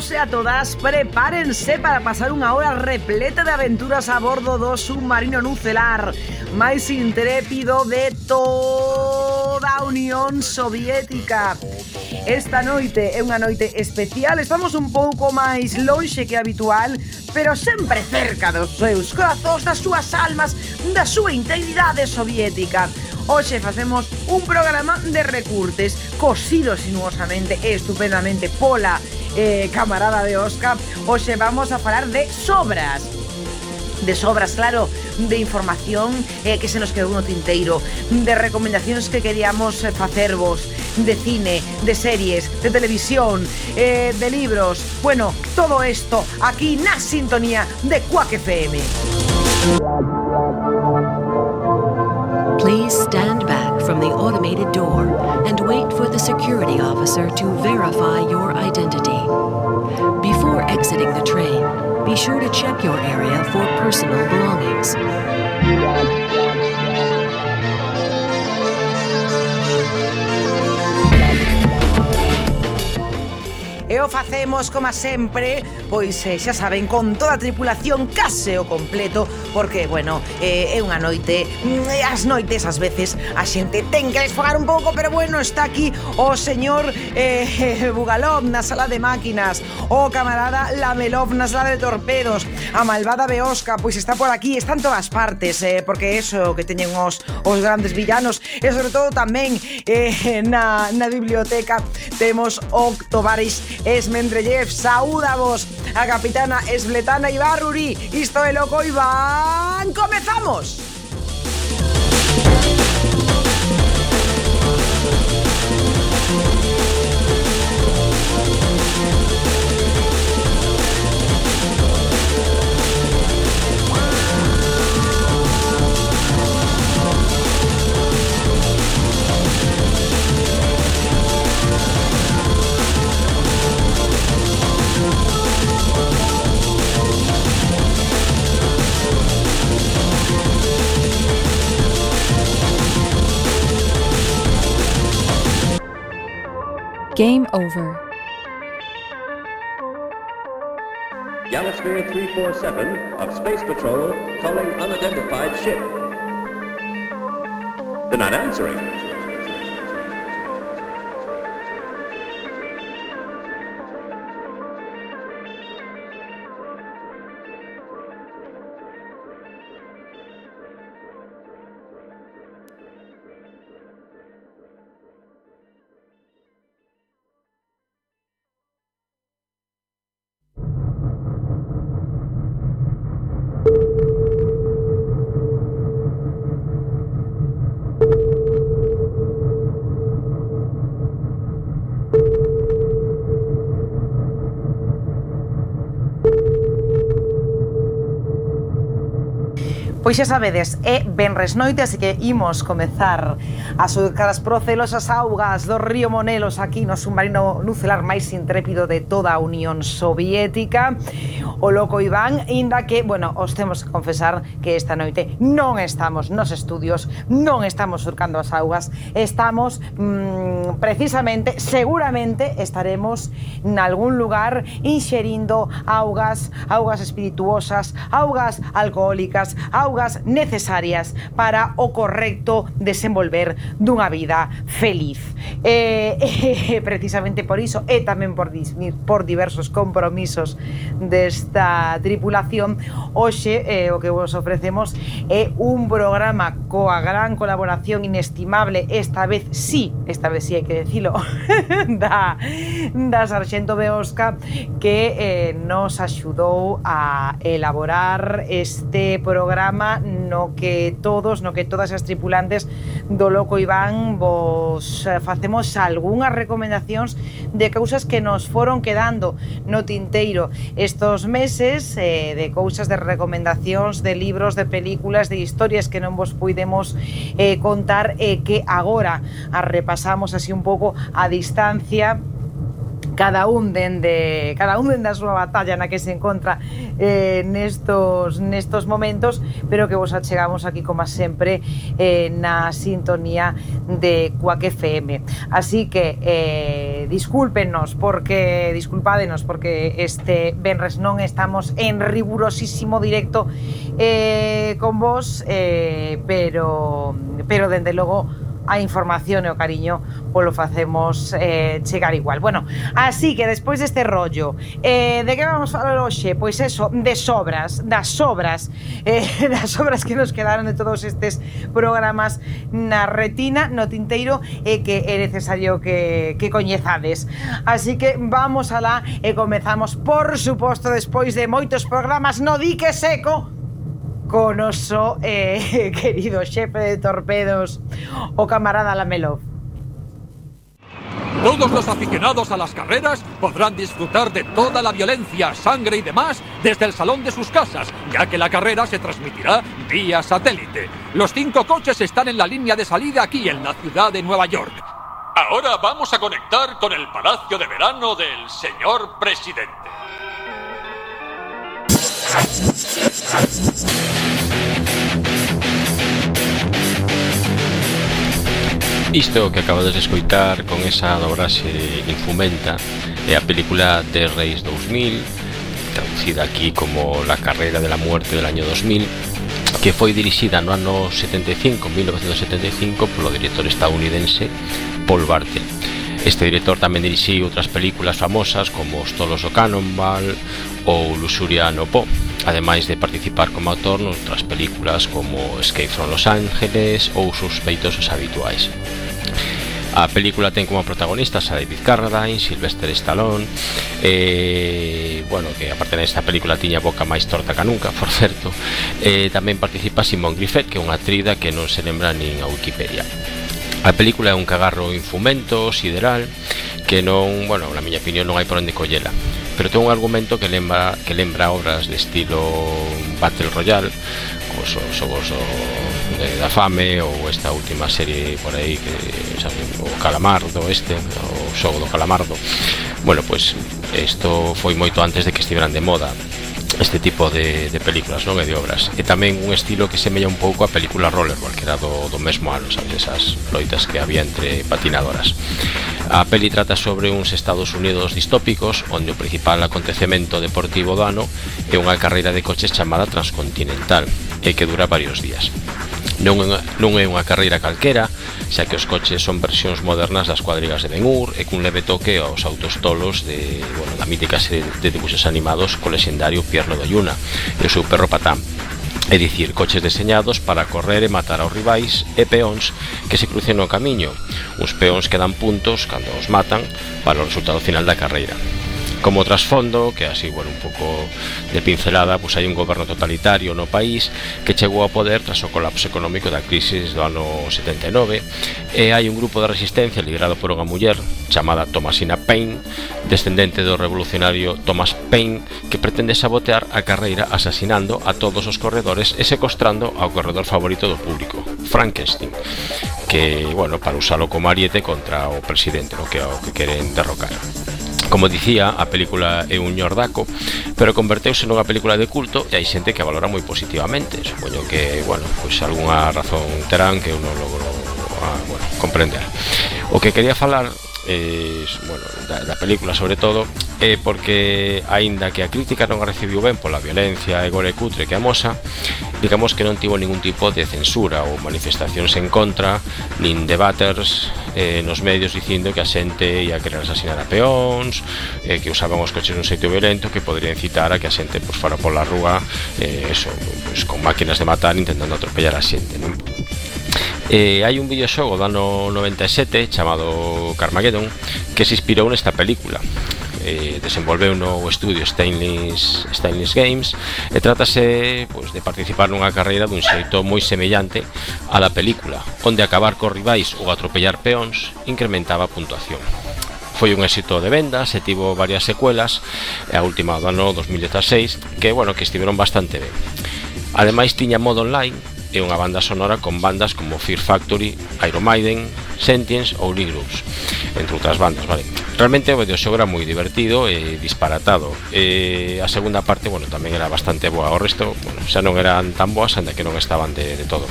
todos e a todas, prepárense para pasar unha hora repleta de aventuras a bordo do submarino nucelar máis intrépido de toda a Unión Soviética. Esta noite é unha noite especial, estamos un pouco máis lonxe que habitual, pero sempre cerca dos seus corazóns, das súas almas, da súa integridade soviética. Hoxe facemos un programa de recurtes cosido sinuosamente e estupendamente pola eh, camarada de Oscar. Hoxe vamos a falar de sobras de sobras, claro, de información eh, que se nos quedou no tinteiro, de recomendacións que queríamos eh, facervos, de cine, de series, de televisión, eh, de libros. Bueno, todo esto aquí na sintonía de Quack FM. Please stand back from the automated door and wait for the security officer to verify your identity. Before exiting the train, be sure to check your area for personal belongings. E o facemos, como sempre, pois eh, xa saben, con toda a tripulación case o completo Porque, bueno, eh, é unha noite, mm, eh, as noites ás veces a xente ten que desfogar un pouco Pero bueno, está aquí o señor eh, Bugalov na sala de máquinas O camarada Lamelov na sala de torpedos a malvada Beosca, pois está por aquí, está en todas partes, eh, porque eso que teñen os, os grandes villanos, e sobre todo tamén eh, na, na biblioteca temos o Tovaris Esmendrellev, saúdavos a capitana Esbletana Ibarruri, isto é loco, Iván, comezamos! Game over. Galasphere 347 of Space Patrol calling unidentified ship. They're not answering. Pois xa sabedes, é Benres noite, así que imos comezar a surcar as procelosas augas do río Monelos aquí no submarino nucelar máis intrépido de toda a Unión Soviética o loco Iván, inda que, bueno, os temos que confesar que esta noite non estamos nos estudios, non estamos surcando as augas, estamos mmm, precisamente, seguramente estaremos nalgún lugar inxerindo augas, augas espirituosas, augas alcohólicas, augas necesarias para o correcto desenvolver dunha vida feliz. Eh, eh, precisamente por iso e tamén por, por diversos compromisos deste desta tripulación. Hoxe eh, o que vos ofrecemos é un programa coa gran colaboración inestimable Esta vez sí, esta vez sí hai que decilo da, da Sarxento Beosca que eh, nos axudou a elaborar este programa no que todos, no que todas as tripulantes do Loco Iván vos eh, facemos algunhas recomendacións de cousas que nos foron quedando no tinteiro. Estos meses meses eh, de cousas de recomendacións de libros, de películas, de historias que non vos puidemos eh, contar e eh, que agora as repasamos así un pouco a distancia cada un dende cada un dende a súa batalla na que se encontra eh, nestos nestos momentos, pero que vos achegamos aquí como sempre eh, na sintonía de Cuac FM. Así que eh, discúlpenos porque disculpádenos porque este venres non estamos en rigurosísimo directo eh, con vos, eh, pero pero dende logo a información e o cariño pois polo facemos eh, chegar igual. Bueno, así que despois deste rollo, eh, de que vamos falar hoxe? Pois eso, de sobras, das sobras, eh, das sobras que nos quedaron de todos estes programas na retina, no tinteiro, e que é necesario que, que coñezades. Así que vamos alá e comezamos, por suposto, despois de moitos programas no dique seco, con oso eh, querido xefe de torpedos, o camarada Lamelov. Todos los aficionados a las carreras podrán disfrutar de toda la violencia, sangre y demás desde el salón de sus casas, ya que la carrera se transmitirá vía satélite. Los cinco coches están en la línea de salida aquí en la ciudad de Nueva York. Ahora vamos a conectar con el Palacio de Verano del señor presidente. Isto que acabades de escoitar con esa dobraxe infumenta é a película de Reis 2000 traducida aquí como La carrera de la muerte del año 2000 que foi dirixida no ano 75, 1975 polo director estadounidense Paul Bartel. Este director tamén dirixiu outras películas famosas como Os tolos do Cannonball ou Luxuria no Po ademais de participar como autor noutras películas como Escape from Los Ángeles ou Suspeitos Habituais. A película ten como protagonistas a David Carradine, Sylvester Stallone eh, Bueno, que aparte nesta película tiña boca máis torta que nunca, por certo eh, Tamén participa Simone Griffith, que é unha atrida que non se lembra nin a Wikipedia A película é un cagarro infumento, sideral Que non, bueno, na miña opinión non hai por onde collela pero ten un argumento que lembra que lembra obras de estilo Battle Royale como os xogos de, da Fame ou esta última serie por aí que sabe, o Calamardo este o Xogo do Calamardo. Bueno, pois pues, isto foi moito antes de que estiveran de moda este tipo de, de películas, non? E de obras. E tamén un estilo que semella un pouco a película Rollerball, que era do, do mesmo ano, sabes? Esas loitas que había entre patinadoras. A peli trata sobre uns Estados Unidos distópicos, onde o principal acontecemento deportivo do ano é unha carreira de coches chamada Transcontinental, e que dura varios días. Non é, unha, non é unha carreira calquera, xa que os coches son versións modernas das cuadrigas de ben e cun leve toque aos autos tolos de, bueno, da mítica serie de dibuxos animados co lexendario Pierno do Yuna e o seu perro Patán, é dicir, coches deseñados para correr e matar aos rivais e peóns que se crucen no camiño. Os peóns que dan puntos cando os matan para o resultado final da carreira como trasfondo, que así, bueno, un pouco de pincelada, pois hai un goberno totalitario no país que chegou ao poder tras o colapso económico da crisis do ano 79 e hai un grupo de resistencia liderado por unha muller chamada Thomasina Paine, descendente do revolucionario Thomas Paine, que pretende sabotear a carreira asesinando a todos os corredores e secostrando ao corredor favorito do público, Frankenstein, que, bueno, para usalo como ariete contra o presidente, no que o que queren derrocar. Como dicía, a película é un ñordaco, pero converteuse nunha película de culto e hai xente que a valora moi positivamente. Supoño que, bueno, pois algunha razón terán que eu non logro ah, bueno, comprender. O que quería falar eh, bueno, da, da película sobre todo é porque aínda que a crítica non a recibiu ben pola violencia e gore cutre que amosa digamos que non tivo ningún tipo de censura ou manifestacións en contra nin debaters eh, nos medios dicindo que a xente ia querer asasinar a peóns eh, que usaban os coches nun xeito violento que podría incitar a que a xente pues, fora pola rúa eh, eso, pues, con máquinas de matar intentando atropellar a xente? Eh, hai un videoxogo do ano 97 chamado Carmageddon que se inspirou nesta película. Eh, desenvolveu no estudio Stainless, Stainless Games e trátase pois, de participar nunha carreira dun xeito moi semellante á da película onde acabar co rivais ou atropellar peóns incrementaba a puntuación. Foi un éxito de vendas e tivo varias secuelas e a última do ano 2016 que, bueno, que estiveron bastante ben. Ademais tiña modo online e unha banda sonora con bandas como Fear Factory, Iron Maiden, Sentience ou Lee entre outras bandas, vale. Realmente o videoxogo era moi divertido e disparatado. E a segunda parte, bueno, tamén era bastante boa. O resto, bueno, xa eran tan boas, ainda que non estaban de, todo?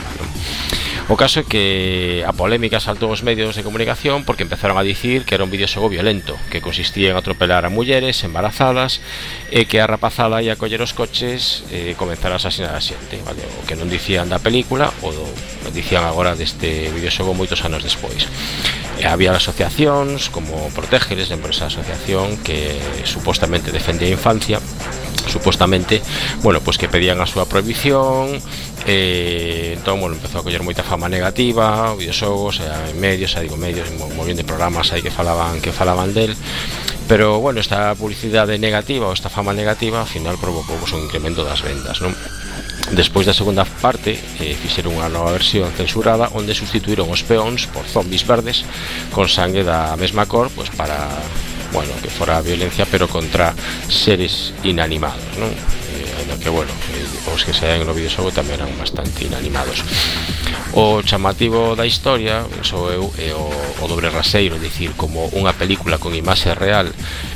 O caso é que a polémica saltou os medios de comunicación porque empezaron a dicir que era un videoxogo violento, que consistía en atropelar a mulleres embarazadas e que a rapazada ia coller os coches e comenzar a asasinar a xente, vale? O que non dicían da película ou do, dicían agora deste videoxogo moitos anos despois. Eh, había asociacións como Protégeres dentro desa asociación que supostamente defendía a infancia supostamente, bueno, pois pues que pedían a súa prohibición eh, entón, bueno, empezou a coller moita fama negativa videoxogos, eh, medios, eh, digo medios moviendo programas aí que falaban que falaban del pero, bueno, esta publicidade negativa ou esta fama negativa ao final provocou pues, un incremento das vendas, non? Despois da segunda parte eh, fixeron unha nova versión censurada onde sustituíron os peóns por zombis verdes con sangue da mesma cor pois para bueno, que fora a violencia pero contra seres inanimados, non? no que, bueno, eh, os que saen no videoxogo tamén eran bastante inanimados. O chamativo da historia, sou eu, é o, o dobre raseiro, dicir, como unha película con imaxe real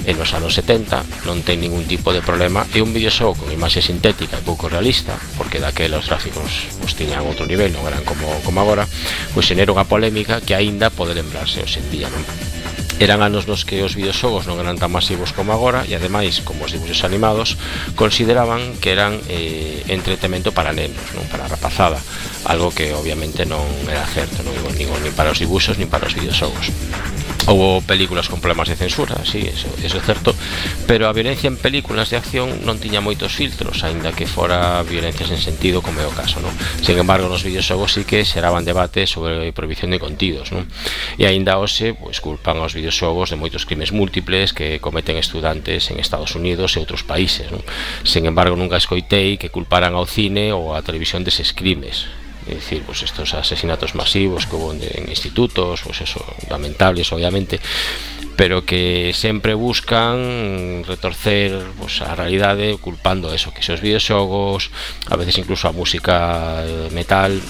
en os anos 70, non ten ningún tipo de problema, e un videoxogo con imaxe sintética e pouco realista, porque daquela os gráficos os tiñan outro nivel, non eran como, como agora, pois xenera unha polémica que aínda pode lembrarse hoxe en día, non? Eran anos nos que os videoxogos non eran tan masivos como agora e ademais, como os dibuixos animados, consideraban que eran eh, entretemento para nenos, non para a rapazada, algo que obviamente non era certo, non nin, nin para os dibuixos nin para os videoxogos. Houbo películas con problemas de censura, sí, eso, eso é certo Pero a violencia en películas de acción non tiña moitos filtros aínda que fora violencia sen sentido como é o caso non? Sin embargo, nos videoxogos sí que xeraban debate sobre a prohibición de contidos non? E aínda hoxe, pois, culpan aos videoxogos de moitos crimes múltiples Que cometen estudantes en Estados Unidos e outros países non? Sin embargo, nunca escoitei que culparan ao cine ou á televisión deses crimes é dicir, pues estos asesinatos masivos que hubo en institutos, pues eso, lamentables obviamente, pero que sempre buscan retorcer pues, a realidade culpando eso, que se os videoxogos, a veces incluso a música metal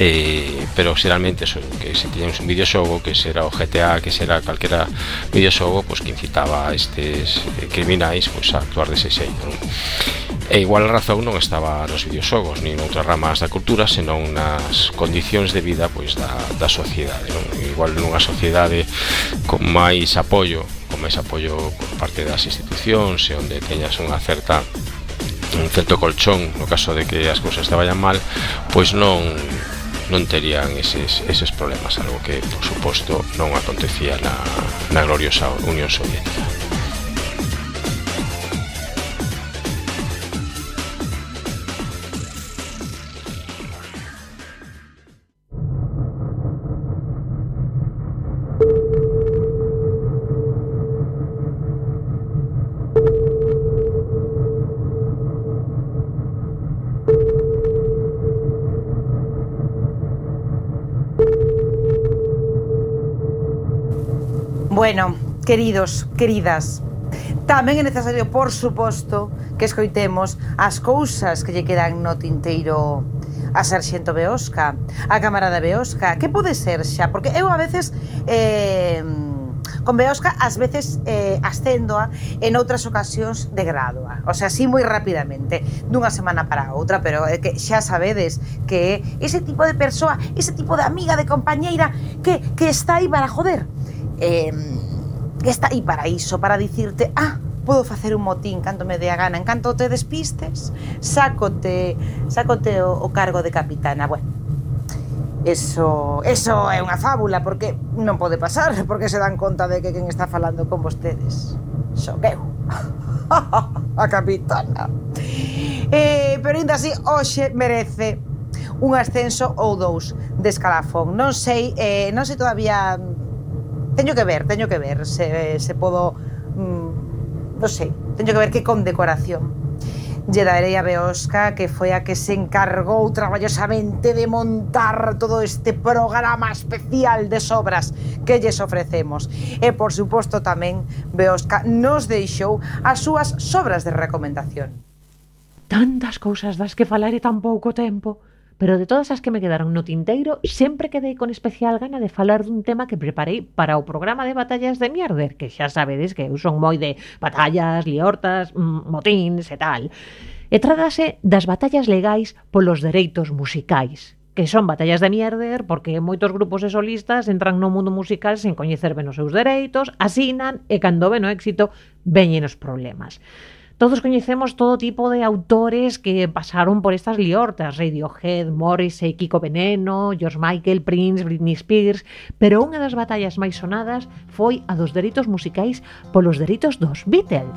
eh, pero xeralmente eso, que se tiñamos un videoxogo que será o GTA, que será calquera videoxogo, pois pues, que incitaba a estes eh, criminais pois, pues, a actuar dese xeito non? e igual a razón non estaba nos videoxogos nin noutras ramas da cultura senón nas condicións de vida pois da, da sociedade non? igual nunha sociedade con máis apoio con máis apoio por parte das institucións e onde teñas unha certa un certo colchón no caso de que as cousas te vayan mal pois non non terían eses, eses problemas, algo que, por suposto, non acontecía na, na gloriosa Unión Soviética. queridos, queridas, Tamén é necesario, por suposto, que escoitemos as cousas que lle quedan no tinteiro a Sarxento Beosca, a camarada Beosca. Que pode ser xa? Porque eu a veces... Eh, con Beosca ás veces eh, ascendoa en outras ocasións de gradoa. O sea, así moi rapidamente, dunha semana para outra, pero é que xa sabedes que ese tipo de persoa, ese tipo de amiga, de compañeira que, que está aí para joder. Eh, que está aí para iso, para dicirte, ah, podo facer un motín canto me dé a gana, en canto te despistes, sácote, sácote o, o cargo de capitana. Bueno, eso, eso é unha fábula, porque non pode pasar, porque se dan conta de que quen está falando con vostedes. Xoqueu. a capitana. Eh, pero ainda así, hoxe merece un ascenso ou dous de escalafón. Non sei, eh, non sei todavía teño que ver, teño que ver se, se podo mm, non sei, teño que ver que condecoración. Lle darei a Beosca que foi a que se encargou traballosamente de montar todo este programa especial de sobras que lles ofrecemos. E por suposto tamén Beosca nos deixou as súas sobras de recomendación. Tantas cousas das que falar e tan pouco tempo pero de todas as que me quedaron no tinteiro, sempre quedei con especial gana de falar dun tema que preparei para o programa de batallas de Mierder, que xa sabedes que eu son moi de batallas, liortas, mm, motins e tal. E trátase das batallas legais polos dereitos musicais, que son batallas de mierder porque moitos grupos e solistas entran no mundo musical sen coñecer ben os seus dereitos, asinan e cando ven o éxito veñen os problemas. Todos coñecemos todo tipo de autores que pasaron por estas liortas, Radiohead, Morrissey, Kiko Veneno, George Michael, Prince, Britney Spears, pero unha das batallas máis sonadas foi a dos dereitos musicais polos dereitos dos Beatles.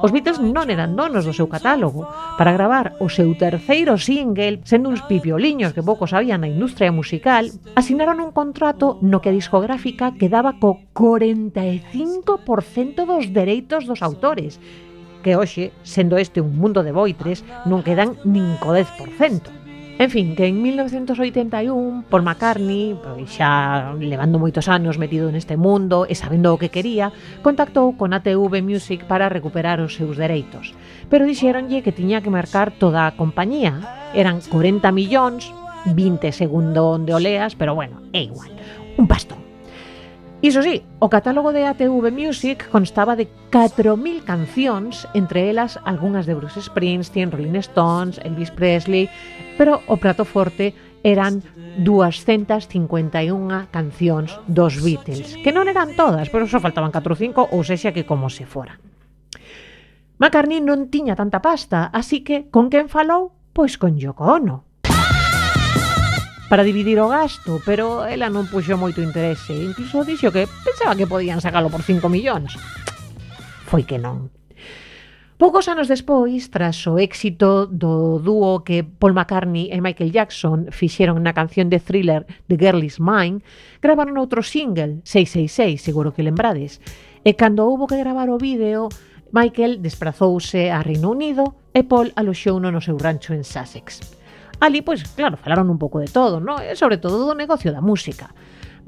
Os Beatles non eran donos do seu catálogo. Para gravar o seu terceiro single, sendo uns pipioliños que pouco sabían na industria musical, asinaron un contrato no que a discográfica quedaba co 45% dos dereitos dos autores, que hoxe, sendo este un mundo de boitres, non quedan nin co 10%. En fin, que en 1981, Paul McCartney, pois xa levando moitos anos metido neste mundo e sabendo o que quería, contactou con ATV Music para recuperar os seus dereitos. Pero dixéronlle que tiña que marcar toda a compañía. Eran 40 millóns, 20 segundo onde oleas, pero bueno, é igual. Un pastón. Iso sí, o catálogo de ATV Music constaba de 4.000 cancións, entre elas algunhas de Bruce Springsteen, Rolling Stones, Elvis Presley, pero o prato forte eran 251 cancións dos Beatles, que non eran todas, pero só faltaban 4 ou 5, ou sexa que como se foran. McCartney non tiña tanta pasta, así que con quen falou? Pois con Yoko Ono. Para dividir o gasto, pero ela non puxo moito interese, incluso dixo que pensaba que podían sacalo por 5 millóns. Foi que non. Poucos anos despois, tras o éxito do dúo que Paul McCartney e Michael Jackson fixeron na canción de thriller The Girl Is Mine, gravaron outro single, 666, seguro que lembrades. E cando houbo que gravar o vídeo, Michael desprazouse a Reino Unido e Paul aloxouno no seu rancho en Sussex. Ali, pois, claro, falaron un pouco de todo, ¿no? e sobre todo do negocio da música.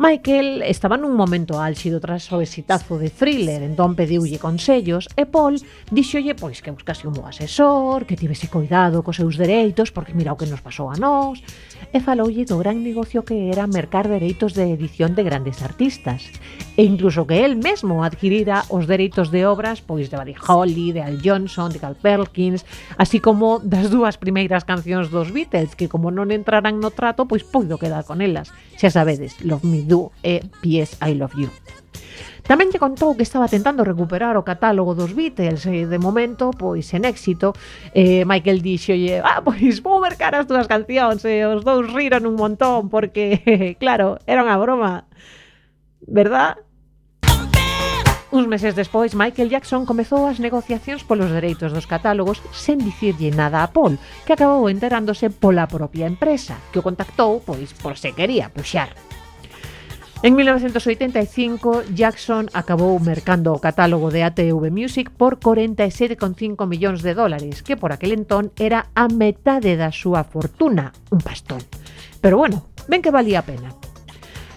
Michael estaba nun momento álxido tras o exitazo de Thriller, entón pediulle consellos e Paul dixolle pois que buscase un bo asesor, que tivese cuidado cos seus dereitos, porque mira o que nos pasou a nós, e faloulle do gran negocio que era mercar dereitos de edición de grandes artistas, e incluso que el mesmo adquirira os dereitos de obras pois de Buddy Holly, de Al Johnson, de Carl Perkins, así como das dúas primeiras cancións dos Beatles, que como non entraran no trato, pois poido quedar con elas. Xa sabedes, Love Me do e P.S. I Love You. Tamén lle contou que estaba tentando recuperar o catálogo dos Beatles e de momento, pois en éxito, eh, Michael dixolle, ah, pois vou mercar as túas cancións e os dous riron un montón porque, claro, era unha broma. Verdad? Uns meses despois, Michael Jackson comezou as negociacións polos dereitos dos catálogos sen dicirlle nada a Paul, que acabou enterándose pola propia empresa, que o contactou pois por se quería puxar. En 1985, Jackson acabou mercando o catálogo de ATV Music por 47,5 millóns de dólares, que por aquel entón era a metade da súa fortuna, un pastón. Pero bueno, ven que valía a pena.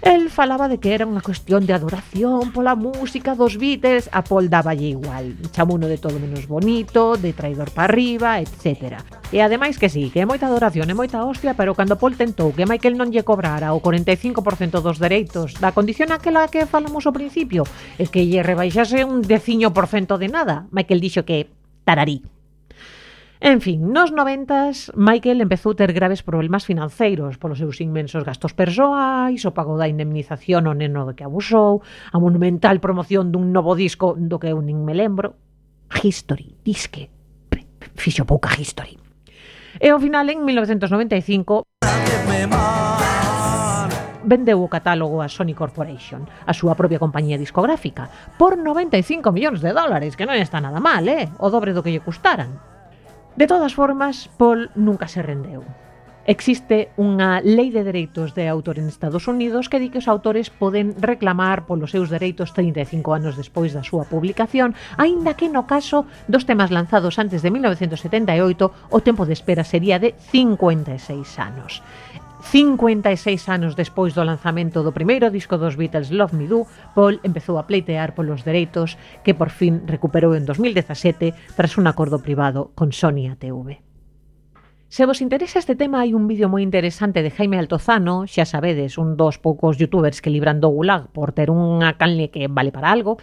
El falaba de que era unha cuestión de adoración pola música dos Beatles, a Paul daballe igual. Chamuno de todo menos bonito, de traidor para arriba, etc. E ademais que sí, que é moita adoración e moita hostia, pero cando Paul tentou que Michael non lle cobrara o 45% dos dereitos da condición aquela que falamos ao principio, e que lle rebaixase un deciño por cento de nada, Michael dixo que tararí. En fin, nos 90s, Michael empezou ter graves problemas financeiros polos seus inmensos gastos persoais, o pago da indemnización ao neno do que abusou, a monumental promoción dun novo disco do que eu nin me lembro. History, disque. Fixo pouca history. E ao final, en 1995, vendeu o catálogo a Sony Corporation, a súa propia compañía discográfica, por 95 millóns de dólares, que non está nada mal, eh? O dobre do que lle custaran. De todas formas, Paul nunca se rendeu. Existe unha lei de dereitos de autor en Estados Unidos que di que os autores poden reclamar polos seus dereitos 35 anos despois da súa publicación, aínda que no caso dos temas lanzados antes de 1978 o tempo de espera sería de 56 anos. 56 anos despois do lanzamento do primeiro disco dos Beatles Love Me Do, Paul empezou a pleitear polos dereitos que por fin recuperou en 2017 tras un acordo privado con Sony ATV. Se vos interesa este tema, hai un vídeo moi interesante de Jaime Altozano, xa sabedes, un dos poucos youtubers que libran do gulag por ter unha canle que vale para algo,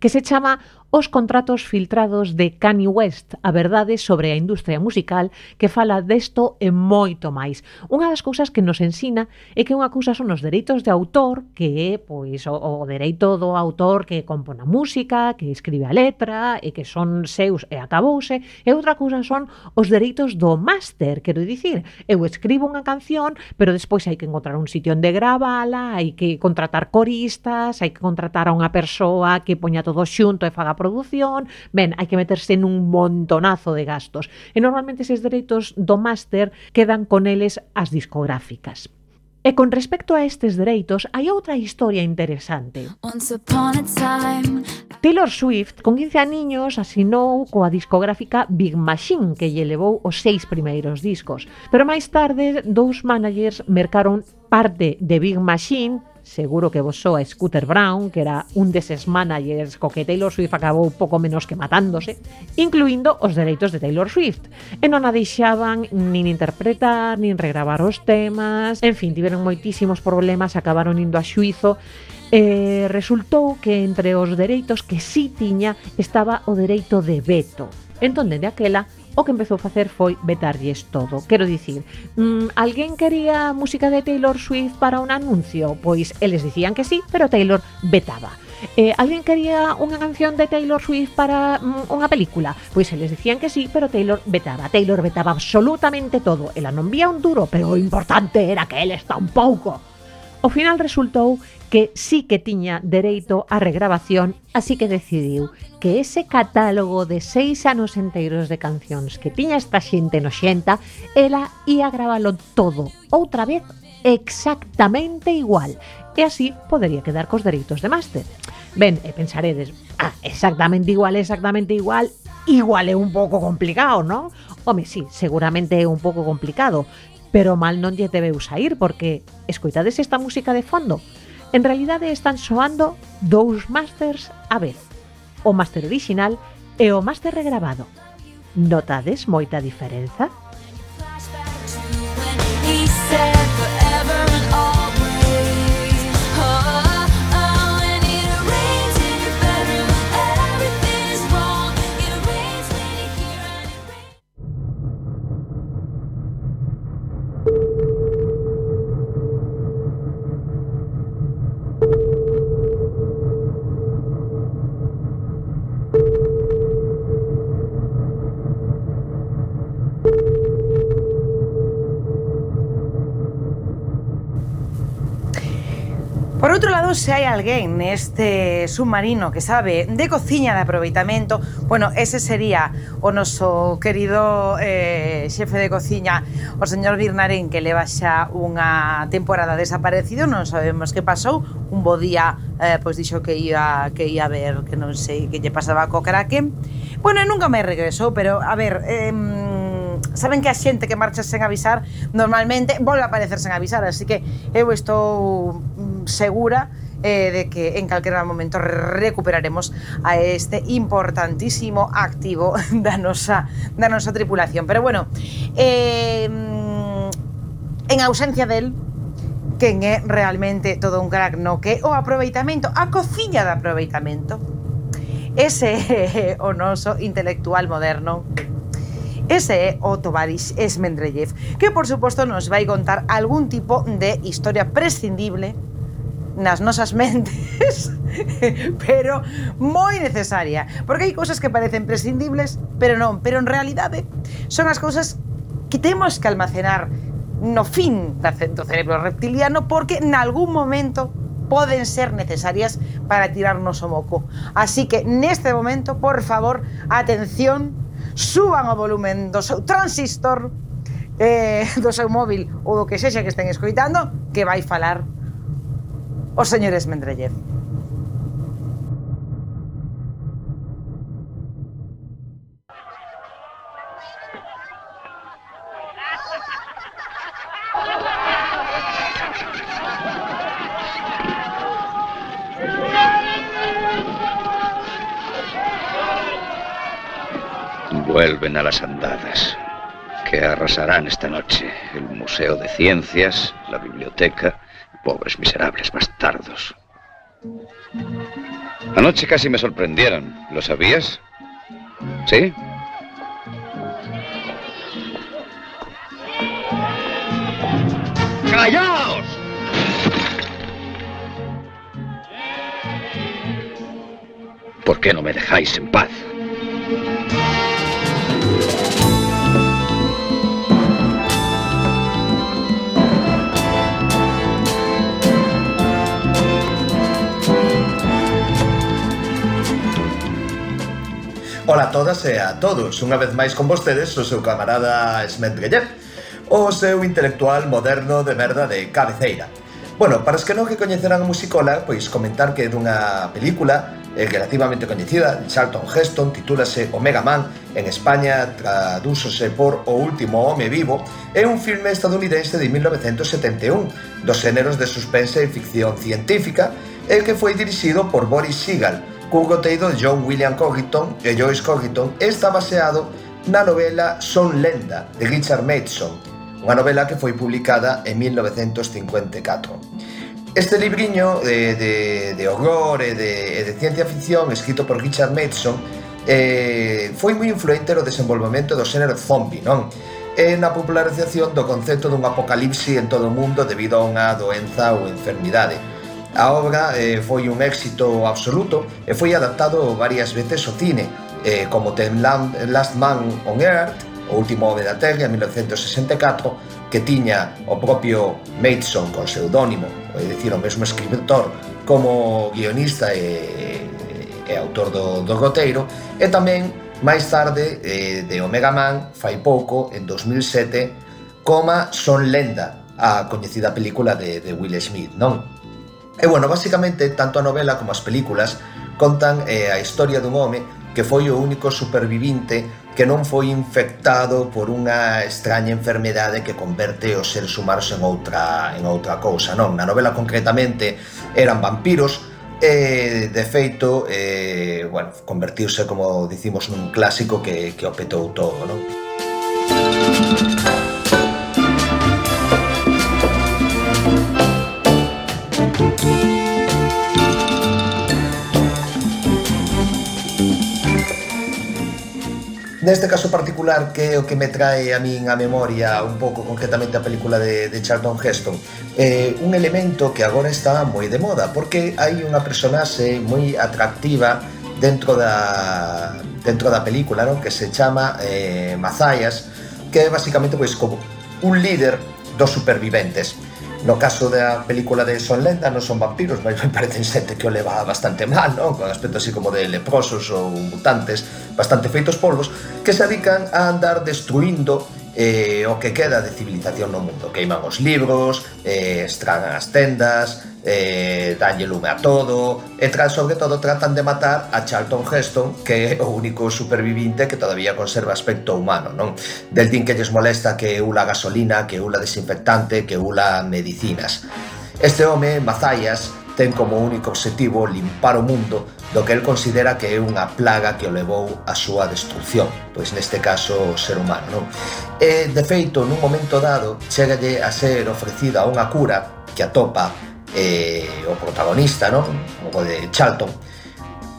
que se chama os contratos filtrados de Kanye West, a verdade sobre a industria musical que fala desto e moito máis. Unha das cousas que nos ensina é que unha cousa son os dereitos de autor, que é pois o, o dereito do autor que compón a música, que escribe a letra e que son seus e acabouse, e outra cousa son os dereitos do máster, quero dicir, eu escribo unha canción, pero despois hai que encontrar un sitio onde gravala, hai que contratar coristas, hai que contratar a unha persoa que poña todo xunto e faga produción, ben, hai que meterse nun montonazo de gastos. E normalmente eses dereitos do máster quedan con eles as discográficas. E con respecto a estes dereitos, hai outra historia interesante. Time... Taylor Swift, con 15 aniños, asinou coa discográfica Big Machine, que lle levou os seis primeiros discos. Pero máis tarde, dous managers mercaron parte de Big Machine seguro que vos soa Scooter Brown, que era un deses managers co que Taylor Swift acabou pouco menos que matándose, incluindo os dereitos de Taylor Swift. E non a deixaban nin interpretar, nin regravar os temas, en fin, tiveron moitísimos problemas, acabaron indo a xuizo, e resultou que entre os dereitos que sí tiña estaba o dereito de veto. Entón, dende aquela, o que empezou a facer foi vetarlles todo. Quero dicir, mm, alguén quería música de Taylor Swift para un anuncio? Pois eles dicían que sí, pero Taylor vetaba. Eh, alguén quería unha canción de Taylor Swift para mm, unha película? Pois eles dicían que sí, pero Taylor vetaba. Taylor vetaba absolutamente todo. Ela non vía un duro, pero o importante era que eles tampouco. O final resultou que sí que tiña dereito á regrabación, así que decidiu que ese catálogo de seis anos enteiros de cancións que tiña esta xente no xenta, ela ia grábalo todo, outra vez exactamente igual, e así podería quedar cos dereitos de máster. Ben, e pensaredes, ah, exactamente igual, exactamente igual, igual é un pouco complicado, non? Home, sí, seguramente é un pouco complicado, pero mal non lle debeu sair porque escoitades esta música de fondo En realidade están soando dous masters á vez. O máster original e o máster regrabado. Notades moita diferenza? He said Entón, se hai alguén neste submarino que sabe de cociña de aproveitamento, bueno, ese sería o noso querido eh, xefe de cociña, o señor Birnarén, que leva xa unha temporada desaparecido, non sabemos que pasou, un bo día eh, pois dixo que ia, que ia ver que non sei que lle pasaba co Kraken. Bueno, nunca me regresou, pero a ver, eh, saben que a xente que marcha sen avisar normalmente volve a aparecer sen avisar, así que eu estou mm, segura eh, de que en calquera momento recuperaremos a este importantísimo activo da nosa, da nosa tripulación. Pero bueno, eh, en ausencia del quen é realmente todo un crack no que o aproveitamento, a cociña de aproveitamento. Ese é o noso intelectual moderno. Ese é o Tovarix Esmendrellev, que por suposto nos vai contar algún tipo de historia prescindible nas nosas mentes, pero moi necesaria, porque hai cousas que parecen prescindibles, pero non, pero en realidade son as cousas que temos que almacenar no fin do cerebro reptiliano porque en algún momento poden ser necesarias para tirarnos o moco. Así que neste momento, por favor, atención, suban o volumen do seu transistor, eh, do seu móvil ou do que sexa que estén escoitando, que vai falar o señor Esmendrellev. Vuelven a las andadas, que arrasarán esta noche el Museo de Ciencias, la biblioteca, pobres miserables bastardos. Anoche casi me sorprendieron, ¿lo sabías? ¿Sí? ¡Callaos! ¿Por qué no me dejáis en paz? Ola a todas e a todos, unha vez máis con vostedes o seu camarada Smetreyev, o seu intelectual moderno de merda de cabeceira. Bueno, para os que non que coñeceran a musicola, pois comentar que é dunha película eh, relativamente coñecida, de Charlton Heston, titúlase Omega Man, en España tradúsose por O último home vivo, é un filme estadounidense de 1971, dos xéneros de suspense e ficción científica, e que foi dirixido por Boris Sigal, cun conteúdo de John William Coghiton e eh, Joyce Coghiton está baseado na novela Son Lenda de Richard Mason, unha novela que foi publicada en 1954. Este libriño de, de, de horror e de, de ciencia ficción escrito por Richard Mason eh, foi moi influente no desenvolvemento do xénero zombie, non? e na popularización do concepto dun apocalipse en todo o mundo debido a unha doenza ou enfermidade A obra eh, foi un éxito absoluto e foi adaptado varias veces ao cine, eh, como The Last Man on Earth, o último home da Terra, en 1964, que tiña o propio Mason con pseudónimo, é dicir, o mesmo escritor como guionista e, e autor do, do roteiro, e tamén máis tarde eh, de Omega Man, fai pouco, en 2007, coma Son Lenda, a coñecida película de, de Will Smith, non? E bueno, basicamente, tanto a novela como as películas contan eh, a historia dun home que foi o único supervivinte que non foi infectado por unha extraña enfermedade que converte os seres humanos en outra, en outra cousa, non? Na novela concretamente eran vampiros, E, de feito, eh, bueno, convertiuse, como dicimos, nun clásico que, que o petou todo, non? neste caso particular que é o que me trae a min a memoria un pouco concretamente a película de, de Charlton Heston eh, un elemento que agora está moi de moda porque hai unha personaxe moi atractiva dentro da dentro da película non? que se chama eh, Mazayas que é basicamente pois, como un líder dos superviventes No caso da película de Son Lenda non son vampiros, mas me parecen xente que o leva bastante mal, non? Con aspecto así como de leprosos ou mutantes, bastante feitos polvos, que se adican a andar destruindo eh, o que queda de civilización no mundo. Queiman os libros, eh, estragan as tendas, eh, danlle lume a todo, e tras, sobre todo tratan de matar a Charlton Heston, que é o único supervivinte que todavía conserva aspecto humano, non? Del din que lles molesta que ula gasolina, que ula desinfectante, que ula medicinas. Este home, Mazayas, ten como único obxectivo limpar o mundo do que el considera que é unha plaga que o levou á súa destrucción, pois neste caso o ser humano. Non? E, de feito, nun momento dado, chegalle a ser ofrecida unha cura que atopa eh, o protagonista, non? o de Charlton,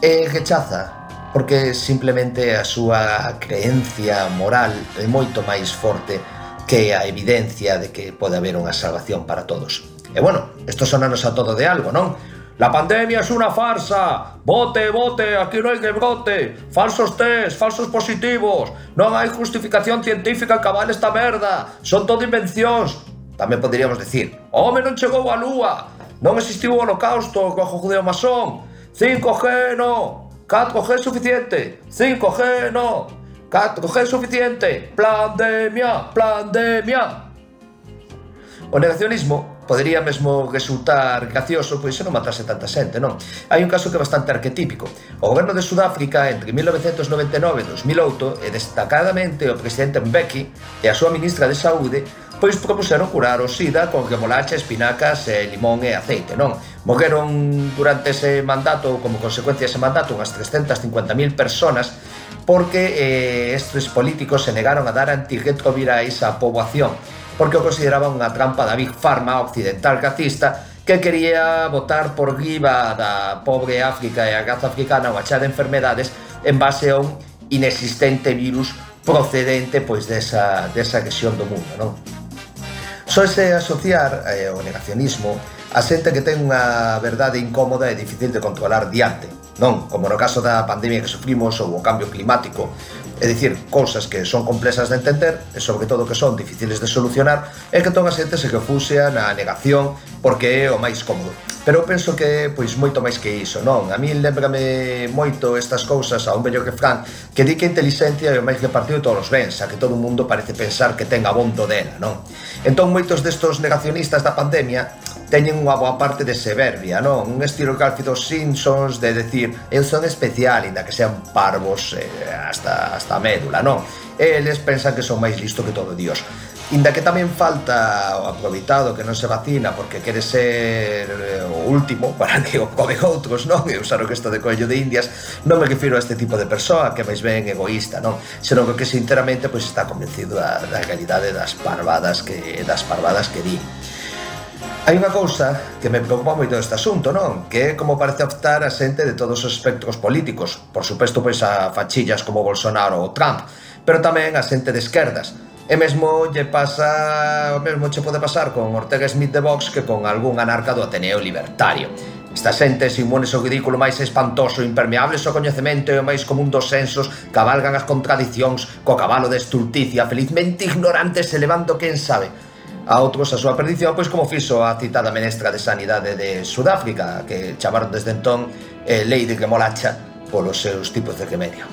e rechaza porque simplemente a súa creencia moral é moito máis forte que a evidencia de que pode haber unha salvación para todos. E bueno, isto sonanos a todo de algo, non? La pandemia es una farsa. Bote, bote, aquí no hay que brote. Falsos test, falsos positivos. No hay justificación científica que avale esta merda. Son todo invencións. Tamén poderíamos decir, home, non chegou a lúa. Non existiu o holocausto cojo judeo masón. 5G no. 4G suficiente. 5G no. 4G suficiente. Pandemia, pandemia. O negacionismo Podería mesmo resultar gracioso pois se non matase tanta xente, non? Hai un caso que é bastante arquetípico. O goberno de Sudáfrica entre 1999 e 2008 e destacadamente o presidente Mbeki e a súa ministra de Saúde pois propuseron curar o sida con remolacha, espinacas, e limón e aceite, non? Morreron durante ese mandato, como consecuencia ese mandato, unhas 350.000 personas porque eh, estes políticos se negaron a dar antirretrovirais á poboación porque o consideraba unha trampa da Big Pharma occidental racista que quería votar por riba da pobre África e a raza africana unha chá de enfermedades en base a un inexistente virus procedente pois desa, desa región do mundo, non? Soese asociar eh, o negacionismo a xente que ten unha verdade incómoda e difícil de controlar diante, non? Como no caso da pandemia que sufrimos ou o cambio climático É dicir, cousas que son complexas de entender e sobre todo que son difíciles de solucionar e que toda a xente se refuxia na negación porque é o máis cómodo. Pero eu penso que pois moito máis que iso, non? A mí lembrame moito estas cousas a un bello que Fran que di que a inteligencia é o máis repartido de todos os bens, a que todo o mundo parece pensar que ten abondo dela, non? Entón moitos destos negacionistas da pandemia teñen unha boa parte de severbia, non? Un estilo calfi dos Simpsons de decir eu son especial, inda que sean parvos eh, hasta, hasta a médula, non? Eles pensan que son máis listo que todo Dios. Inda que tamén falta o aproveitado que non se vacina porque quere ser eh, o último para que o come outros, non? E usar o que isto de coello de indias, non me refiro a este tipo de persoa que máis ben egoísta, non? Senón que sinceramente pois está convencido da, da realidade das parvadas que das parvadas que di. Hai unha cousa que me preocupa moito deste asunto, non? Que é como parece optar a xente de todos os espectros políticos. Por suposto, pois a fachillas como Bolsonaro ou Trump, pero tamén a xente de esquerdas. E mesmo lle pasa, o mesmo che pode pasar con Ortega Smith de Vox que con algún anarca do Ateneo Libertario. Esta xente se imune ao ridículo máis espantoso, impermeable ao coñecemento e o máis común dos sensos, cabalgan as contradicións co cabalo de estulticia, felizmente ignorantes elevando quen sabe a outros a súa perdición, pois como fixo a citada menestra de Sanidade de Sudáfrica, que chamaron desde entón eh, Lei de Remolacha polos seus tipos de remedio.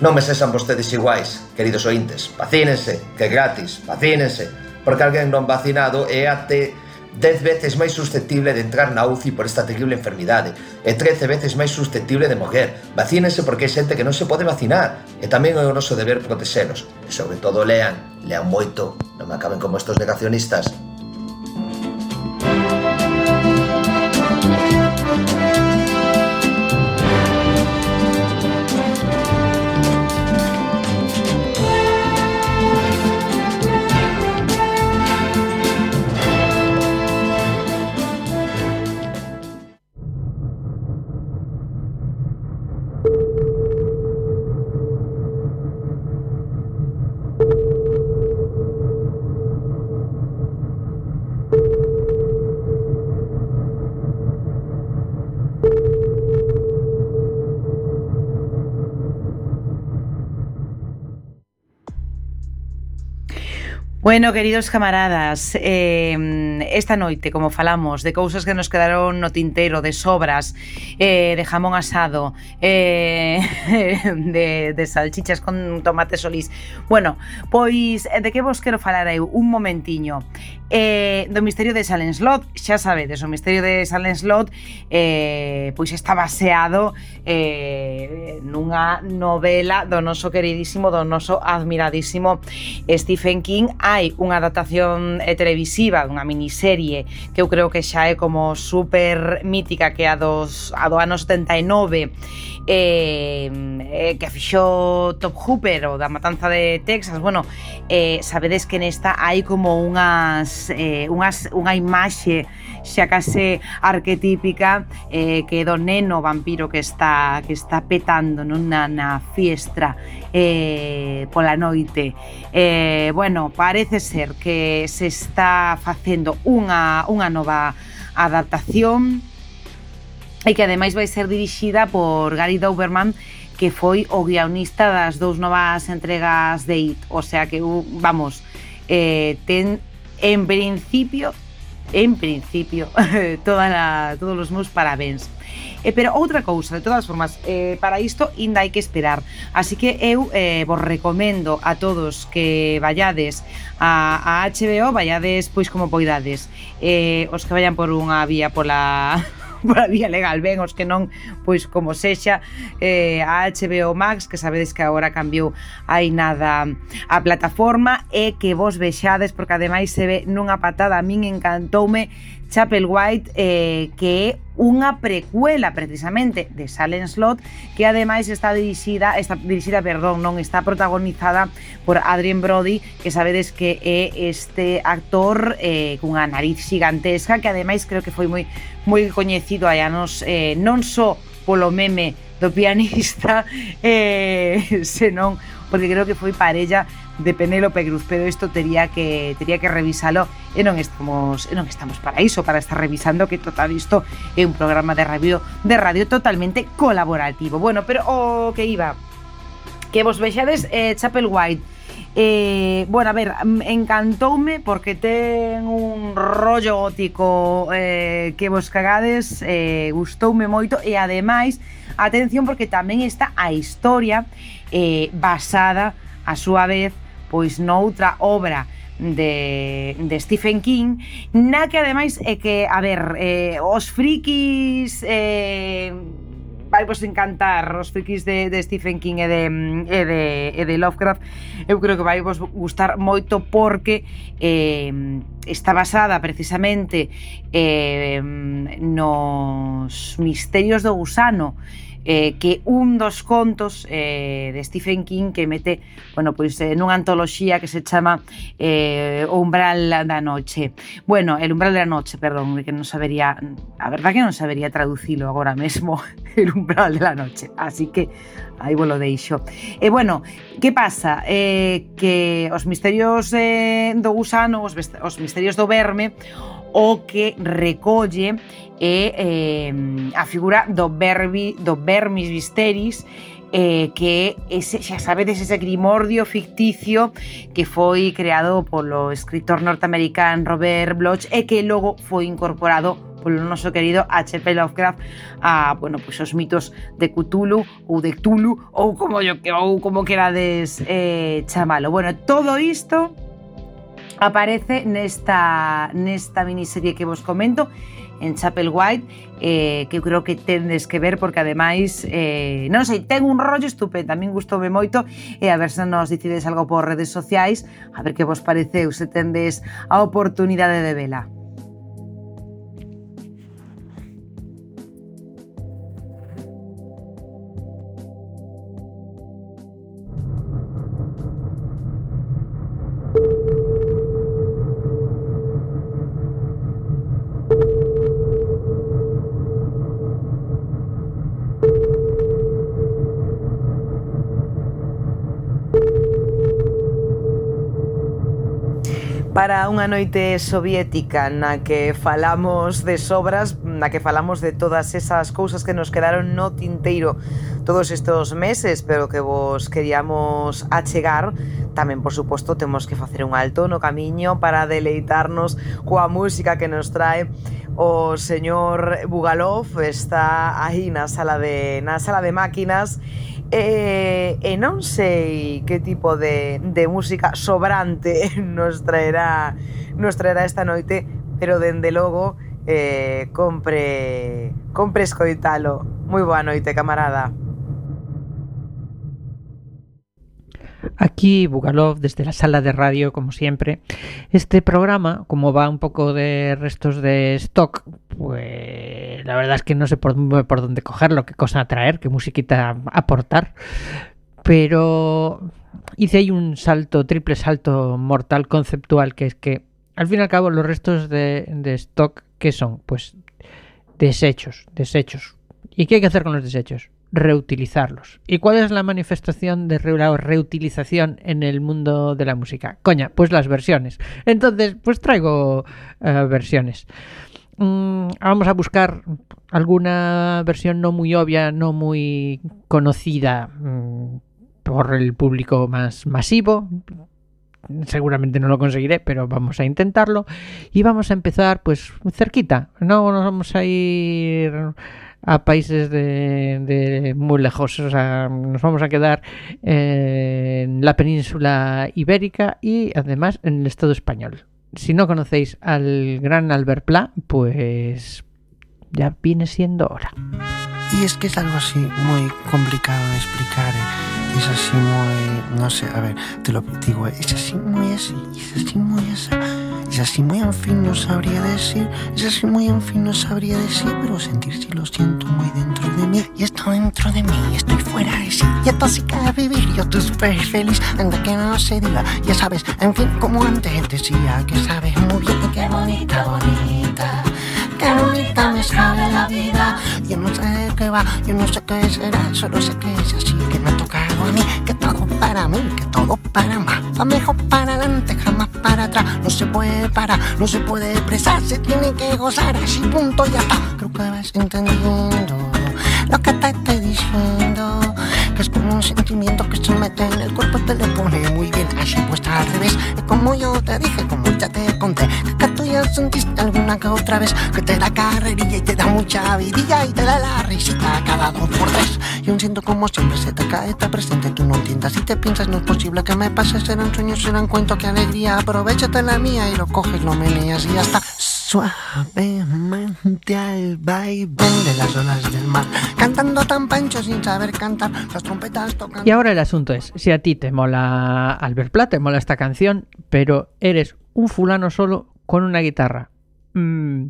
Non me sexan vostedes iguais, queridos ointes, vacínense, que gratis, vacínense, porque alguén non vacinado é até 10 veces máis susceptible de entrar na UCI por esta terrible enfermidade e 13 veces máis susceptible de morrer. Vacínense porque hai xente que non se pode vacinar e tamén é o noso deber protexelos. E sobre todo lean, lean moito, non me acaben como estos negacionistas. Bueno, queridos camaradas, eh, esta noite, como falamos, de cousas que nos quedaron no tintero, de sobras, eh, de jamón asado, eh, de, de salchichas con tomate solís. Bueno, pois eh, de que vos quero falar eu un momentiño. Eh, do misterio de Salenslot, xa sabedes, o misterio de Salenslot eh, pois está baseado eh, nunha novela do noso queridísimo, do noso admiradísimo Stephen King. Hai unha adaptación eh, televisiva dunha miniserie que eu creo que xa é como super mítica que a, dos, a do ano 79 eh, eh, que fixou Top Hooper ou da Matanza de Texas. Bueno, eh, sabedes que nesta hai como unhas, eh, unhas unha imaxe xa case arquetípica eh, que do neno vampiro que está que está petando non na, na fiestra eh, pola noite. Eh, bueno, parece ser que se está facendo unha, unha nova adaptación e que ademais vai ser dirixida por Gary Doberman que foi o guionista das dous novas entregas de IT, o sea que vamos, eh, ten en principio en principio, toda la, todos os meus parabéns. Eh, pero outra cousa, de todas formas, eh, para isto ainda hai que esperar. Así que eu eh, vos recomendo a todos que vayades a, a HBO, vayades pois como poidades. Eh, os que vayan por unha vía pola pola vía legal. Ben, os que non, pois como sexa, eh, a HBO Max, que sabedes que agora cambiou hai nada a plataforma, e que vos vexades, porque ademais se ve nunha patada, a min encantoume Chapel White, eh, que é unha precuela precisamente de Silent Slot que ademais está dirixida, está dirixida, perdón, non está protagonizada por Adrien Brody, que sabedes que é este actor eh, cunha nariz gigantesca que ademais creo que foi moi moi coñecido hai anos eh, non só polo meme do pianista eh, senón porque creo que foi parella de Penélope Cruz, pero isto tería que tería que revisalo e non estamos e non estamos para iso, para estar revisando que total isto é un programa de radio de radio totalmente colaborativo. Bueno, pero o oh, que iba que vos vexades eh, Chapel White Eh, bueno, a ver, encantoume porque ten un rollo gótico eh, que vos cagades, eh, gustoume moito e ademais, atención porque tamén está a historia eh, basada a súa vez pois noutra obra de, de Stephen King na que ademais é que, a ver, eh, os frikis eh, vai vos encantar os frikis de, de Stephen King e de, mm, e de, e de Lovecraft eu creo que vai vos gustar moito porque eh, está basada precisamente eh, mm, nos misterios do gusano. eh, eh, que un dos contos eh, de Stephen King que mete bueno, pois, eh, nunha antoloxía que se chama eh, O umbral da noche. Bueno, el umbral da noche, perdón, que non sabería, a verdad que non sabería traducilo agora mesmo, el umbral da noche. Así que aí vos lo deixo. E bueno, que pasa? Eh, que os misterios eh, do gusano, os, os misterios do verme, o que recolle é eh, a figura do, verbi, do vermis visteris eh, que ese, xa sabedes ese grimordio ficticio que foi creado polo escritor norteamericano Robert Bloch e que logo foi incorporado polo noso querido H.P. Lovecraft a, bueno, pois os mitos de Cthulhu ou de Cthulhu ou como, yo, ou como querades eh, chamalo. Bueno, todo isto aparece nesta, nesta miniserie que vos comento en Chapel White eh, que eu creo que tendes que ver porque ademais eh, non sei, ten un rollo estupendo. A min gustoume moito e a ver se nos dicides algo por redes sociais a ver que vos pareceu se tendes a oportunidade de vela. para unha noite soviética na que falamos de sobras, na que falamos de todas esas cousas que nos quedaron no tinteiro todos estos meses, pero que vos queríamos achegar. Tamén, por suposto, temos que facer un alto no camiño para deleitarnos coa música que nos trae o señor Bugalov. Está aí na sala de, na sala de máquinas E, e non sei que tipo de, de música sobrante nos traerá, nos traerá esta noite, pero dende logo eh, compre, compre escoitalo. Moi boa noite, camarada. Aquí Bugalov desde la sala de radio, como siempre. Este programa, como va un poco de restos de stock, pues la verdad es que no sé por, por dónde cogerlo, qué cosa traer, qué musiquita aportar. Pero hice ahí un salto, triple salto mortal conceptual, que es que al fin y al cabo, los restos de, de stock, ¿qué son? Pues desechos, desechos. ¿Y qué hay que hacer con los desechos? Reutilizarlos. ¿Y cuál es la manifestación de reutilización en el mundo de la música? Coña, pues las versiones. Entonces, pues traigo eh, versiones. Mm, vamos a buscar alguna versión no muy obvia, no muy conocida mm, por el público más masivo. Seguramente no lo conseguiré, pero vamos a intentarlo. Y vamos a empezar, pues, cerquita. No nos vamos a ir a países de, muy lejos. O sea, nos vamos a quedar en la península ibérica y además en el Estado español. Si no conocéis al gran Albert Pla, pues ya viene siendo hora. Y es que es algo así muy complicado de explicar. eh. Es así muy. No sé, a ver, te lo digo. eh, Es así muy así. Es así muy así. Es así muy en fin, no sabría decir. Es así muy en fin, no sabría decir. Pero sentir si lo siento muy dentro de mí. Y esto dentro de mí, estoy fuera de sí. Y esto sí que vivir. Yo estoy súper feliz. Anda que no se diga. Ya sabes, en fin, como antes decía, que sabes muy bien. Y qué bonita, bonita. Qué bonita me sabe la vida. Yo no sé qué va, yo no sé qué será, solo sé que es así, que me ha tocado a mí, que todo para mí, que todo para más. Va mejor para adelante, jamás para atrás. No se puede parar, no se puede expresar, se tiene que gozar, así punto ya está. Creo que vas entendiendo lo que te estoy diciendo. Es como un sentimiento que se mete en el cuerpo, te lo pone muy bien, así puesta al revés. Es como yo te dije, como ya te conté, que tú ya sentiste alguna que otra vez, que te da carrerilla y te da mucha vidilla y te da la risita cada dos por tres. Y aún siento como siempre se te cae, está presente, tú no entiendas. Si te piensas, no es posible que me pase, serán sueños, serán cuentos, qué alegría. Aprovechate la mía y lo coges, lo meneas y ya está. Suavemente al vaivén de las olas del mar, cantando tan pancho sin saber cantar, las trompetas tocan. Y ahora el asunto es, si a ti te mola Albert Pla, te mola esta canción, pero eres un fulano solo con una guitarra mm,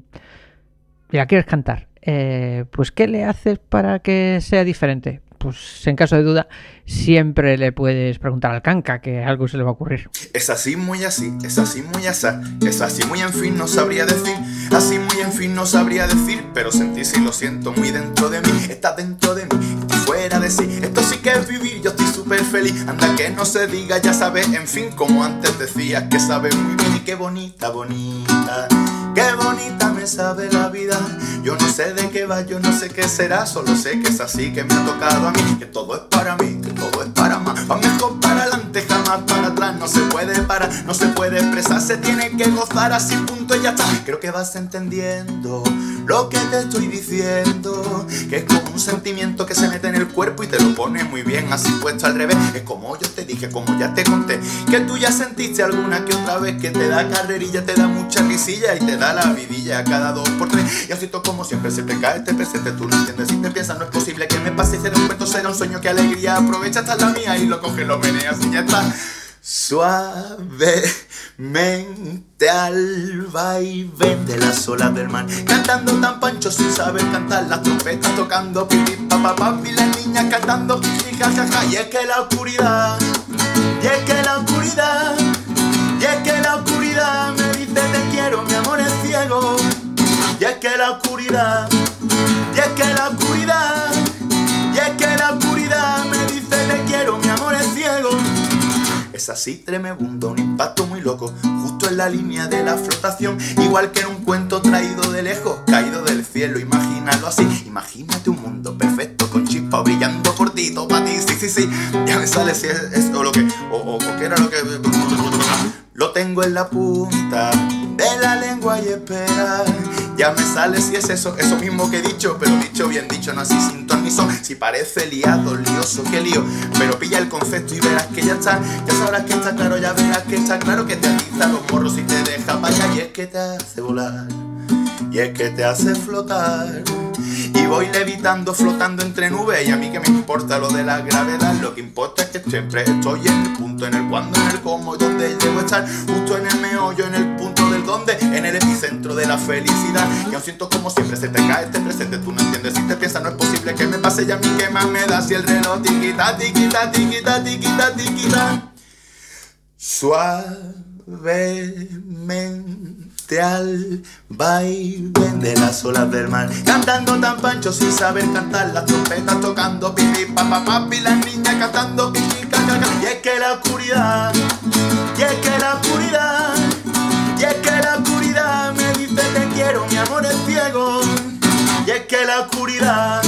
y la quieres cantar, eh, pues ¿qué le haces para que sea diferente? Pues en caso de duda, siempre le puedes preguntar al canca que algo se le va a ocurrir. Es así, muy así, es así, muy asá. Es así, muy en fin, no sabría decir. Así, muy en fin, no sabría decir. Pero sentí si lo siento muy dentro de mí. Está dentro de mí, estoy fuera de sí. Esto sí que es vivir, yo estoy súper feliz. Anda que no se diga, ya sabes, en fin, como antes decías, que sabe muy bien y qué bonita, bonita. Qué bonita me sabe la vida. Yo no sé de qué va, yo no sé qué será. Solo sé que es así que me ha tocado a mí. Que todo es para mí, que todo es para más. Va mejor para adelante, jamás para atrás. No se puede parar, no se puede expresar. Se tiene que gozar así, punto y ya está. Creo que vas entendiendo lo que te estoy diciendo. Que es como un sentimiento que se mete en el cuerpo y te lo pone muy bien así puesto al revés. Es como yo te dije, como ya te conté. Que tú ya sentiste alguna que otra vez que te da carrerilla, te da mucha risilla y te da la vidilla cada dos por tres. Y así todo como siempre se te cae este presente, tú lo entiendes. Si te piensas, no es posible que me pase y un cuento, será un sueño, que alegría. Aprovecha hasta la mía y lo coge, lo meneas y ya está. Suavemente al vaivén de las olas del mar Cantando tan pancho sin saber cantar Las trompetas tocando pipi pa pa las niñas cantando jiji ja ja ja Y es que la oscuridad Y es que la oscuridad que la oscuridad Y es que la oscuridad Y es que la oscuridad Me dice te quiero, mi amor es ciego. Es así tremendo, un impacto muy loco, justo en la línea de la flotación, igual que en un cuento traído de lejos, caído del cielo, imagínalo así, imagínate un mundo perfecto con chispa brillando por ti, todo para ti, sí, sí, sí, ya me sale si es esto lo que, o, o, o que era lo que, lo tengo en la punta de la lengua y espera, ya me sale si es eso, eso mismo que he dicho, pero dicho bien dicho, no así sin si parece liado, lioso, qué lío, pero pilla el concepto y verás que ya está, ya sabrás que está claro, ya verás que está claro que te atiza los morros y te deja vaya y es que te hace volar, y es que te hace flotar. Y voy levitando, flotando entre nubes. Y a mí que me importa lo de la gravedad. Lo que importa es que siempre estoy en el punto En el cuándo, en el cómo, y donde debo estar. Justo en el meollo, en el punto del donde En el epicentro de la felicidad. Y aún siento como siempre se te cae este presente. Tú no entiendes si te piensas, no es posible que me pase. Y a mí que más me da si el reloj tiquita, tiquita, tiquita, tiquita, tiquita. Suavemente al vaivén de las olas del mar, cantando tan pancho sin saber cantar, las trompetas tocando pipi, papá, papi, las niñas cantando pipi, caca, y es que la oscuridad, y es que la oscuridad, y es que la oscuridad me dice te quiero, mi amor es ciego, y es que la oscuridad,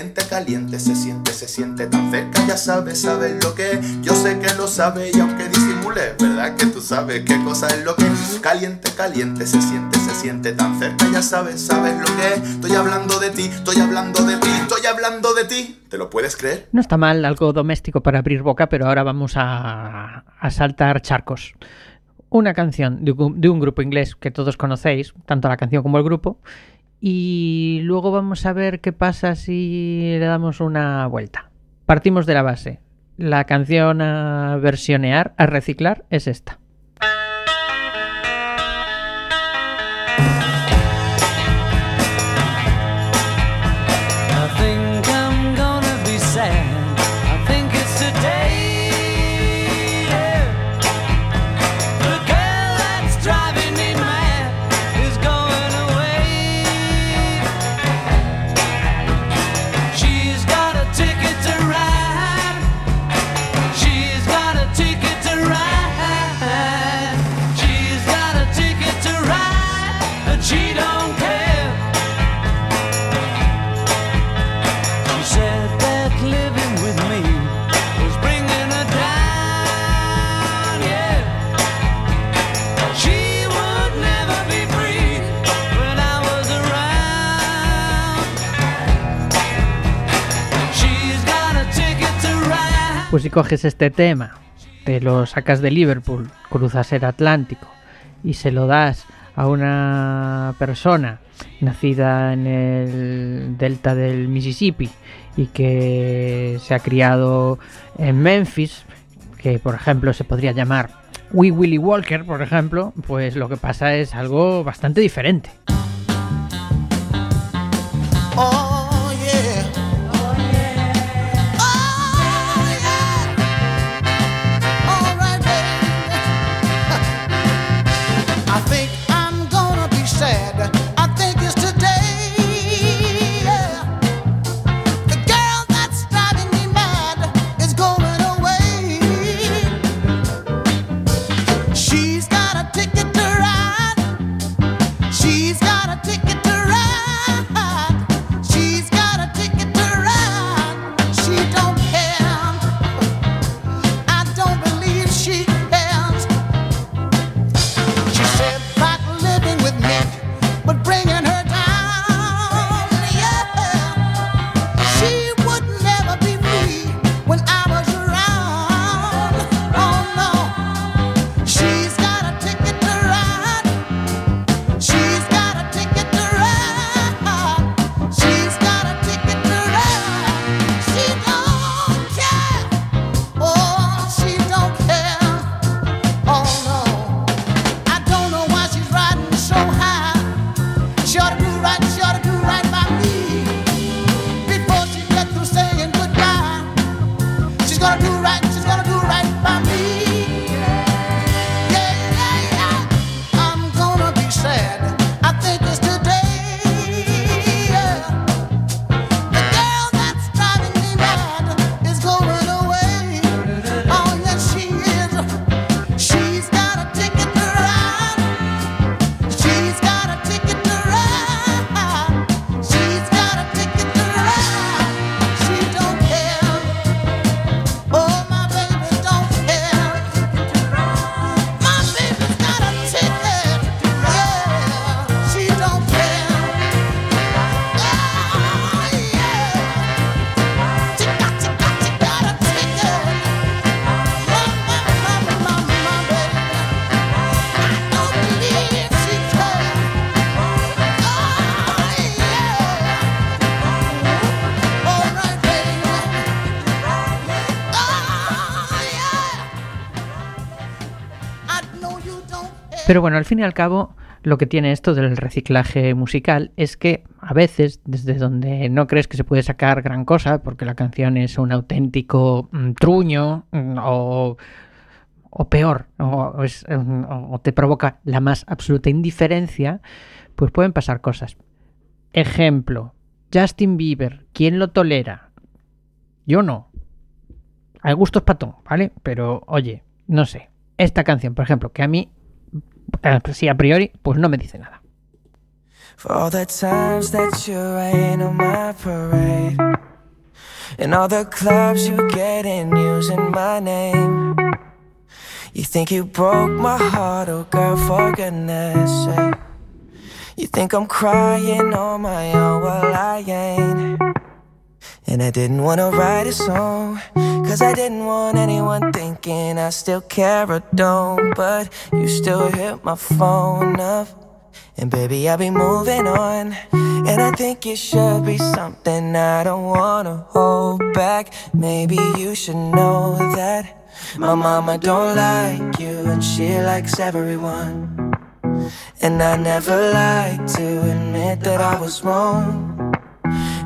Caliente, caliente, se siente, se siente tan cerca, ya sabes, sabes lo que es. Yo sé que lo sabes y aunque disimule, ¿verdad que tú sabes qué cosa es lo que es? Caliente, caliente, se siente, se siente tan cerca, ya sabes, sabes lo que es. Estoy hablando de ti, estoy hablando de ti, estoy hablando de ti. ¿Te lo puedes creer? No está mal algo doméstico para abrir boca, pero ahora vamos a, a saltar charcos. Una canción de un, de un grupo inglés que todos conocéis, tanto la canción como el grupo, y luego vamos a ver qué pasa si le damos una vuelta. Partimos de la base. La canción a versionear, a reciclar, es esta. Si coges este tema, te lo sacas de Liverpool, cruzas el Atlántico y se lo das a una persona nacida en el delta del Mississippi y que se ha criado en Memphis, que por ejemplo se podría llamar Wee Willie Walker, por ejemplo, pues lo que pasa es algo bastante diferente. Pero bueno, al fin y al cabo, lo que tiene esto del reciclaje musical es que a veces, desde donde no crees que se puede sacar gran cosa, porque la canción es un auténtico mm, truño mm, o, o peor, o, o mm, o te provoca la más absoluta indiferencia, pues pueden pasar cosas. Ejemplo, Justin Bieber, ¿quién lo tolera? Yo no. Hay gustos patón, ¿vale? Pero oye, no sé. Esta canción, por ejemplo, que a mí, eh, sí, a priori, pues no me dice nada. For all the times that you rain on my parade And all the clubs you get in using my name You think you broke my heart, oh girl, for goodness sake You think I'm crying on my own, well I ain't And I didn't wanna write a song Cause I didn't want anyone thinking I still care or don't But you still hit my phone up and baby, I'll be moving on. And I think it should be something I don't wanna hold back. Maybe you should know that my mama don't like you and she likes everyone. And I never like to admit that I was wrong.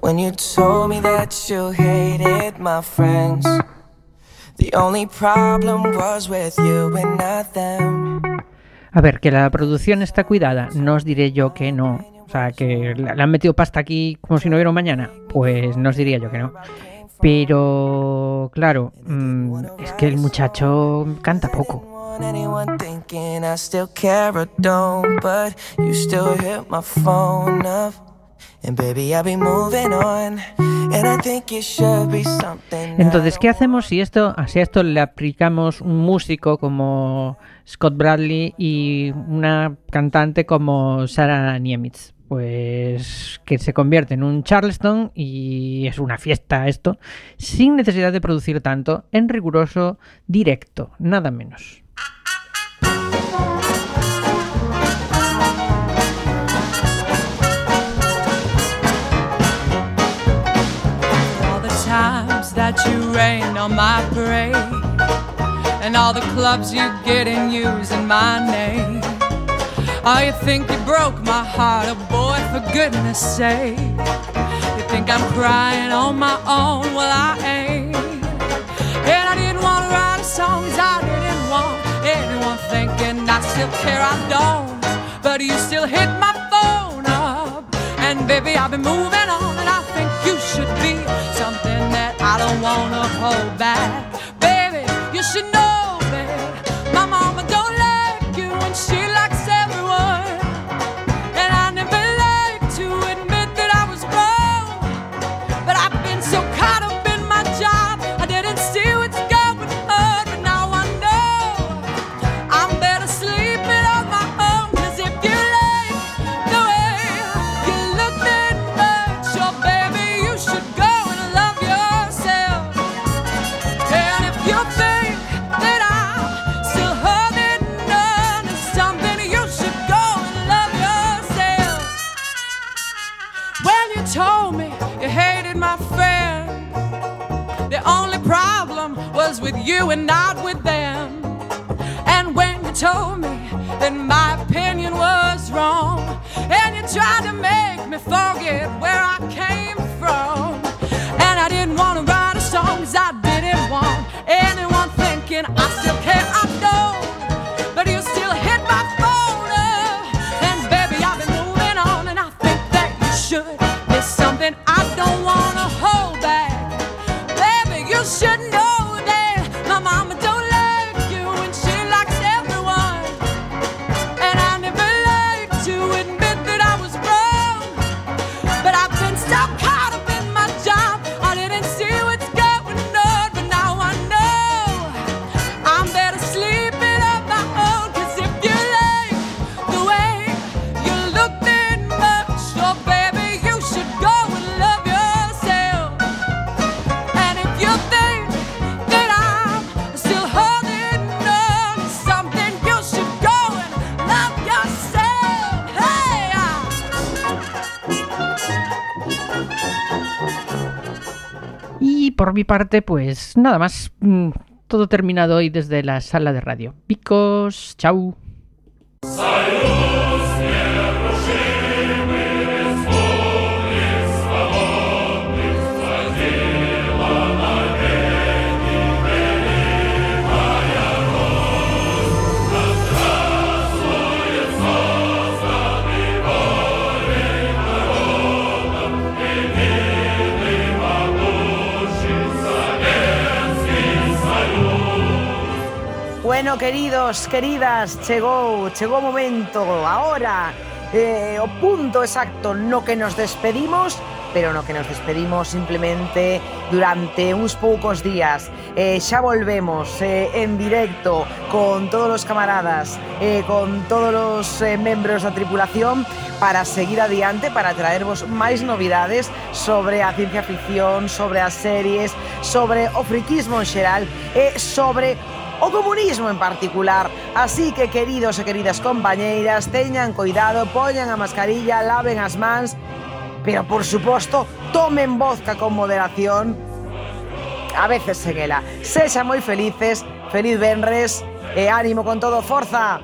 When you told me that you hated my friends. The only problem was with you and not them. A ver, que la producción está cuidada, no os diré yo que no. O sea, que le han metido pasta aquí como si no hubiera un mañana. Pues no os diría yo que no. Pero, claro, mm, es que el muchacho canta poco. Anyone thinking I still care or don't, but you still hit my phone up. Entonces, ¿qué hacemos si esto, si a esto le aplicamos un músico como Scott Bradley y una cantante como Sarah Niemitz? Pues que se convierte en un Charleston y es una fiesta esto, sin necesidad de producir tanto, en riguroso directo, nada menos. That you rain on my parade and all the clubs you get in using my name. Oh, you think you broke my heart, oh boy, for goodness sake. You think I'm crying on my own, well, I ain't. And I didn't want to write a song, 'cause I didn't want anyone thinking I still care, I don't. But you still hit my phone up, and baby, I've been moving on, and I think you should be I don't wanna hold back. With you and not with them. And when you told me that my opinion was wrong, and you tried to make me forget where I came from, and I didn't want to parte, pues nada más. mm, Todo terminado hoy desde la sala de radio. Picos, chau. Bueno, queridos, queridas, chegou, chegou o momento, ahora, eh, o punto exacto no que nos despedimos, pero no que nos despedimos simplemente durante uns poucos días. Eh, xa volvemos eh, en directo con todos os camaradas, eh, con todos os eh, membros da tripulación para seguir adiante, para traervos máis novidades sobre a ciencia ficción, sobre as series, sobre o friquismo en xeral e sobre o comunismo en particular. Así que, queridos e queridas compañeiras, teñan cuidado, poñan a mascarilla, laven as mans, pero por suposto, tomen vodka con moderación, a veces sen ela. Sexan moi felices, feliz venres, e ánimo con todo, forza!